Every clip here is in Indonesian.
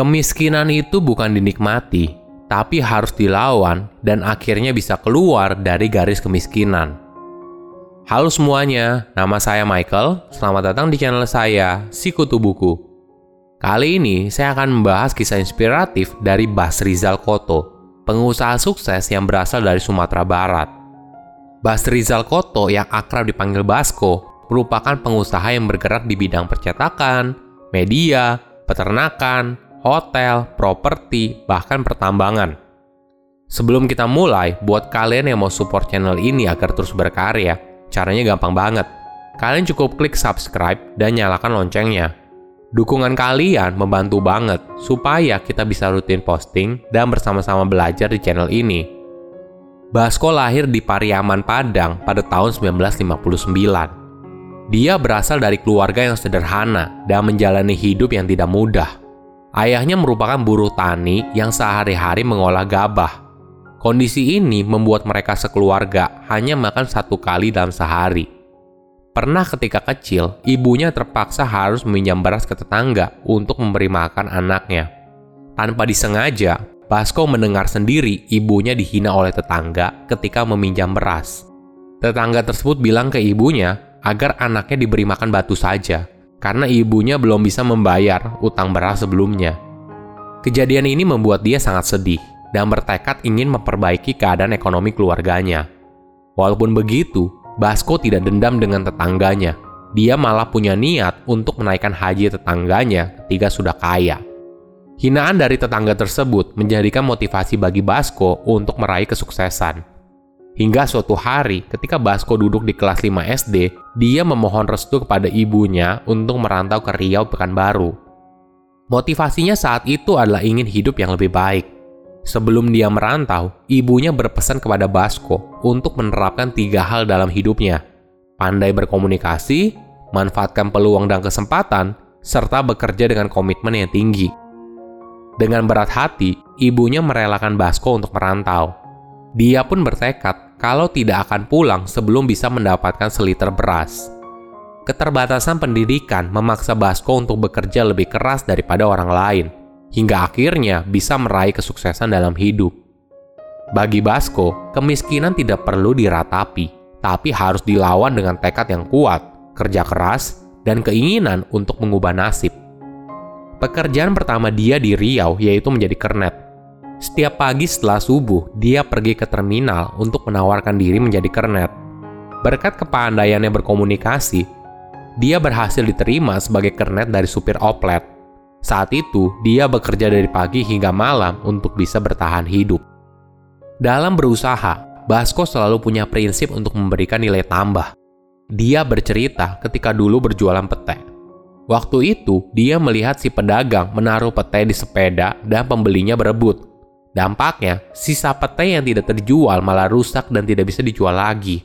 Kemiskinan itu bukan dinikmati, tapi harus dilawan dan akhirnya bisa keluar dari garis kemiskinan. Halo semuanya, nama saya Michael. Selamat datang di channel saya, Sikutu Buku. Kali ini saya akan membahas kisah inspiratif dari Bas Rizal Koto, pengusaha sukses yang berasal dari Sumatera Barat. Bas Rizal Koto yang akrab dipanggil Basko merupakan pengusaha yang bergerak di bidang percetakan, media, peternakan, hotel, properti, bahkan pertambangan. Sebelum kita mulai, buat kalian yang mau support channel ini agar terus berkarya, caranya gampang banget. Kalian cukup klik subscribe dan nyalakan loncengnya. Dukungan kalian membantu banget supaya kita bisa rutin posting dan bersama-sama belajar di channel ini. Basko lahir di Pariaman, Padang pada tahun 1959. Dia berasal dari keluarga yang sederhana dan menjalani hidup yang tidak mudah. Ayahnya merupakan buruh tani yang sehari-hari mengolah gabah. Kondisi ini membuat mereka sekeluarga hanya makan satu kali dalam sehari. Pernah ketika kecil, ibunya terpaksa harus meminjam beras ke tetangga untuk memberi makan anaknya. Tanpa disengaja, Basko mendengar sendiri ibunya dihina oleh tetangga ketika meminjam beras. Tetangga tersebut bilang ke ibunya agar anaknya diberi makan batu saja, karena ibunya belum bisa membayar utang beras sebelumnya. Kejadian ini membuat dia sangat sedih dan bertekad ingin memperbaiki keadaan ekonomi keluarganya. Walaupun begitu, Basko tidak dendam dengan tetangganya. Dia malah punya niat untuk menaikkan haji tetangganya ketika sudah kaya. Hinaan dari tetangga tersebut menjadikan motivasi bagi Basko untuk meraih kesuksesan. Hingga suatu hari, ketika Basko duduk di kelas 5 SD, dia memohon restu kepada ibunya untuk merantau ke Riau Pekanbaru. Motivasinya saat itu adalah ingin hidup yang lebih baik. Sebelum dia merantau, ibunya berpesan kepada Basko untuk menerapkan tiga hal dalam hidupnya. Pandai berkomunikasi, manfaatkan peluang dan kesempatan, serta bekerja dengan komitmen yang tinggi. Dengan berat hati, ibunya merelakan Basko untuk merantau. Dia pun bertekad kalau tidak akan pulang sebelum bisa mendapatkan seliter beras. Keterbatasan pendidikan memaksa Basko untuk bekerja lebih keras daripada orang lain, hingga akhirnya bisa meraih kesuksesan dalam hidup. Bagi Basko, kemiskinan tidak perlu diratapi, tapi harus dilawan dengan tekad yang kuat, kerja keras, dan keinginan untuk mengubah nasib. Pekerjaan pertama dia di Riau yaitu menjadi kernet, setiap pagi setelah subuh, dia pergi ke terminal untuk menawarkan diri menjadi kernet. Berkat kepandaiannya berkomunikasi, dia berhasil diterima sebagai kernet dari supir oplet. Saat itu, dia bekerja dari pagi hingga malam untuk bisa bertahan hidup. Dalam berusaha, Basko selalu punya prinsip untuk memberikan nilai tambah. Dia bercerita ketika dulu berjualan pete. Waktu itu, dia melihat si pedagang menaruh pete di sepeda dan pembelinya berebut. Dampaknya, sisa pete yang tidak terjual malah rusak dan tidak bisa dijual lagi.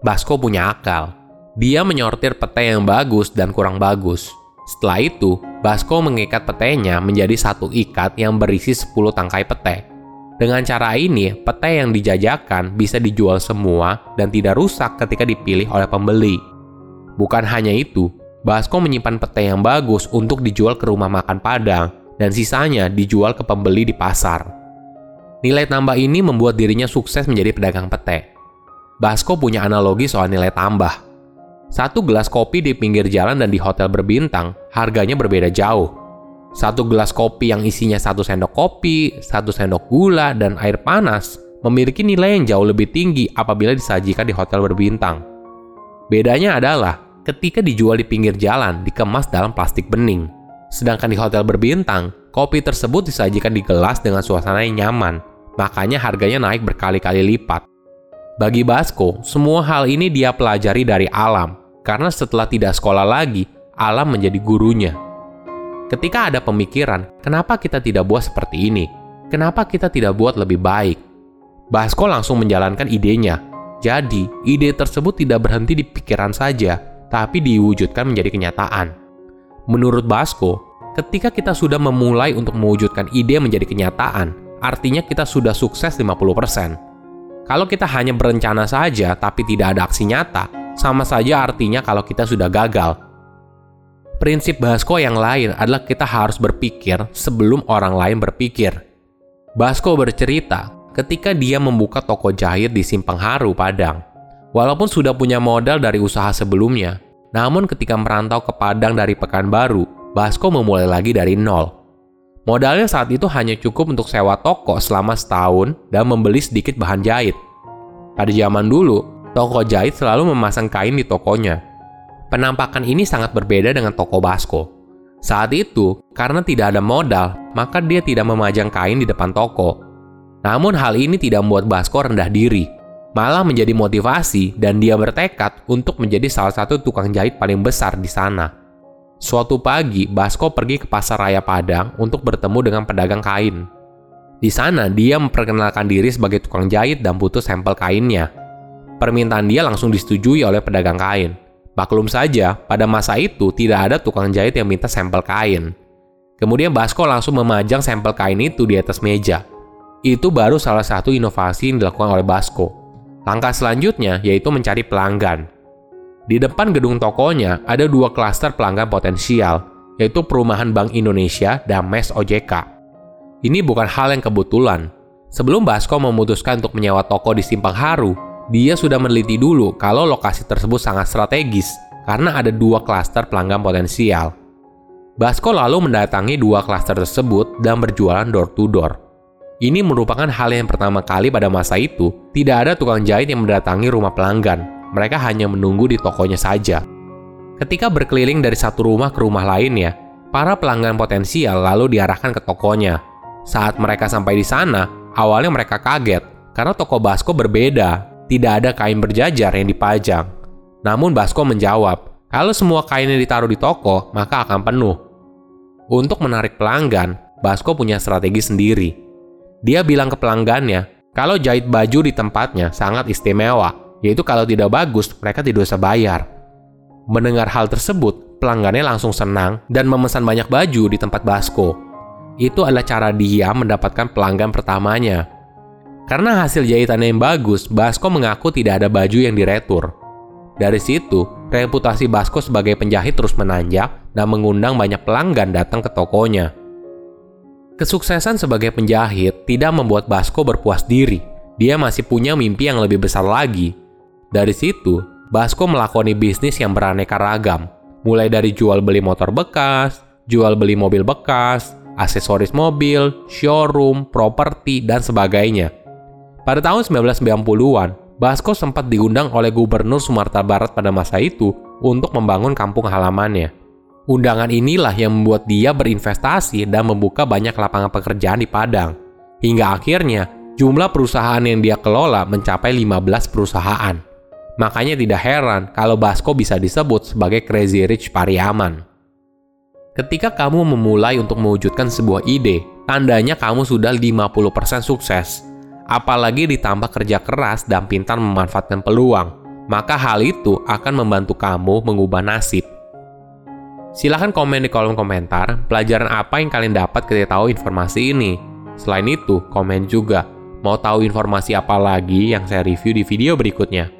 Basko punya akal. Dia menyortir pete yang bagus dan kurang bagus. Setelah itu, Basko mengikat petenya menjadi satu ikat yang berisi 10 tangkai pete. Dengan cara ini, pete yang dijajakan bisa dijual semua dan tidak rusak ketika dipilih oleh pembeli. Bukan hanya itu, Basko menyimpan pete yang bagus untuk dijual ke rumah makan Padang dan sisanya dijual ke pembeli di pasar. Nilai tambah ini membuat dirinya sukses menjadi pedagang pete. Basko punya analogi soal nilai tambah. Satu gelas kopi di pinggir jalan dan di hotel berbintang, harganya berbeda jauh. Satu gelas kopi yang isinya satu sendok kopi, satu sendok gula, dan air panas memiliki nilai yang jauh lebih tinggi apabila disajikan di hotel berbintang. Bedanya adalah ketika dijual di pinggir jalan dikemas dalam plastik bening. Sedangkan di hotel berbintang, kopi tersebut disajikan di gelas dengan suasana yang nyaman makanya harganya naik berkali-kali lipat. Bagi Basko, semua hal ini dia pelajari dari alam, karena setelah tidak sekolah lagi, alam menjadi gurunya. Ketika ada pemikiran, kenapa kita tidak buat seperti ini? Kenapa kita tidak buat lebih baik? Basko langsung menjalankan idenya. Jadi, ide tersebut tidak berhenti di pikiran saja, tapi diwujudkan menjadi kenyataan. Menurut Basko, ketika kita sudah memulai untuk mewujudkan ide menjadi kenyataan, artinya kita sudah sukses 50%. Kalau kita hanya berencana saja tapi tidak ada aksi nyata, sama saja artinya kalau kita sudah gagal. Prinsip Basko yang lain adalah kita harus berpikir sebelum orang lain berpikir. Basko bercerita ketika dia membuka toko jahit di Simpang Haru, Padang. Walaupun sudah punya modal dari usaha sebelumnya, namun ketika merantau ke Padang dari Pekanbaru, Basko memulai lagi dari nol. Modalnya saat itu hanya cukup untuk sewa toko selama setahun dan membeli sedikit bahan jahit. Pada zaman dulu, toko jahit selalu memasang kain di tokonya, Penampakan ini sangat berbeda dengan toko Basko. Saat itu, karena tidak ada modal, maka dia tidak memajang kain di depan toko. Namun hal ini tidak membuat Basko rendah diri, malah menjadi motivasi dan dia bertekad untuk menjadi salah satu tukang jahit paling besar di sana. Suatu pagi, Basko pergi ke pasar raya Padang untuk bertemu dengan pedagang kain. Di sana, dia memperkenalkan diri sebagai tukang jahit dan butuh sampel kainnya. Permintaan dia langsung disetujui oleh pedagang kain. Maklum saja, pada masa itu tidak ada tukang jahit yang minta sampel kain. Kemudian Basko langsung memajang sampel kain itu di atas meja. Itu baru salah satu inovasi yang dilakukan oleh Basko. Langkah selanjutnya yaitu mencari pelanggan. Di depan gedung tokonya ada dua klaster pelanggan potensial, yaitu Perumahan Bank Indonesia dan MES OJK. Ini bukan hal yang kebetulan. Sebelum Basko memutuskan untuk menyewa toko di Simpang Haru, dia sudah meneliti dulu kalau lokasi tersebut sangat strategis karena ada dua klaster pelanggan potensial. Basko lalu mendatangi dua klaster tersebut dan berjualan door to door. Ini merupakan hal yang pertama kali pada masa itu, tidak ada tukang jahit yang mendatangi rumah pelanggan. Mereka hanya menunggu di tokonya saja. Ketika berkeliling dari satu rumah ke rumah lainnya, para pelanggan potensial lalu diarahkan ke tokonya. Saat mereka sampai di sana, awalnya mereka kaget karena toko Basko berbeda tidak ada kain berjajar yang dipajang. Namun Basko menjawab, kalau semua kainnya ditaruh di toko, maka akan penuh. Untuk menarik pelanggan, Basko punya strategi sendiri. Dia bilang ke pelanggannya, kalau jahit baju di tempatnya sangat istimewa, yaitu kalau tidak bagus, mereka tidak usah bayar. Mendengar hal tersebut, pelanggannya langsung senang dan memesan banyak baju di tempat Basko. Itu adalah cara dia mendapatkan pelanggan pertamanya. Karena hasil jahitannya yang bagus, Basko mengaku tidak ada baju yang diretur. Dari situ, reputasi Basko sebagai penjahit terus menanjak dan mengundang banyak pelanggan datang ke tokonya. Kesuksesan sebagai penjahit tidak membuat Basko berpuas diri. Dia masih punya mimpi yang lebih besar lagi. Dari situ, Basko melakoni bisnis yang beraneka ragam, mulai dari jual beli motor bekas, jual beli mobil bekas, aksesoris mobil, showroom, properti, dan sebagainya. Pada tahun 1990-an, Basko sempat diundang oleh Gubernur Sumatera Barat pada masa itu untuk membangun kampung halamannya. Undangan inilah yang membuat dia berinvestasi dan membuka banyak lapangan pekerjaan di Padang. Hingga akhirnya, jumlah perusahaan yang dia kelola mencapai 15 perusahaan. Makanya tidak heran kalau Basko bisa disebut sebagai Crazy Rich Pariaman. Ketika kamu memulai untuk mewujudkan sebuah ide, tandanya kamu sudah 50% sukses apalagi ditambah kerja keras dan pintar memanfaatkan peluang, maka hal itu akan membantu kamu mengubah nasib. Silahkan komen di kolom komentar pelajaran apa yang kalian dapat ketika tahu informasi ini. Selain itu, komen juga mau tahu informasi apa lagi yang saya review di video berikutnya.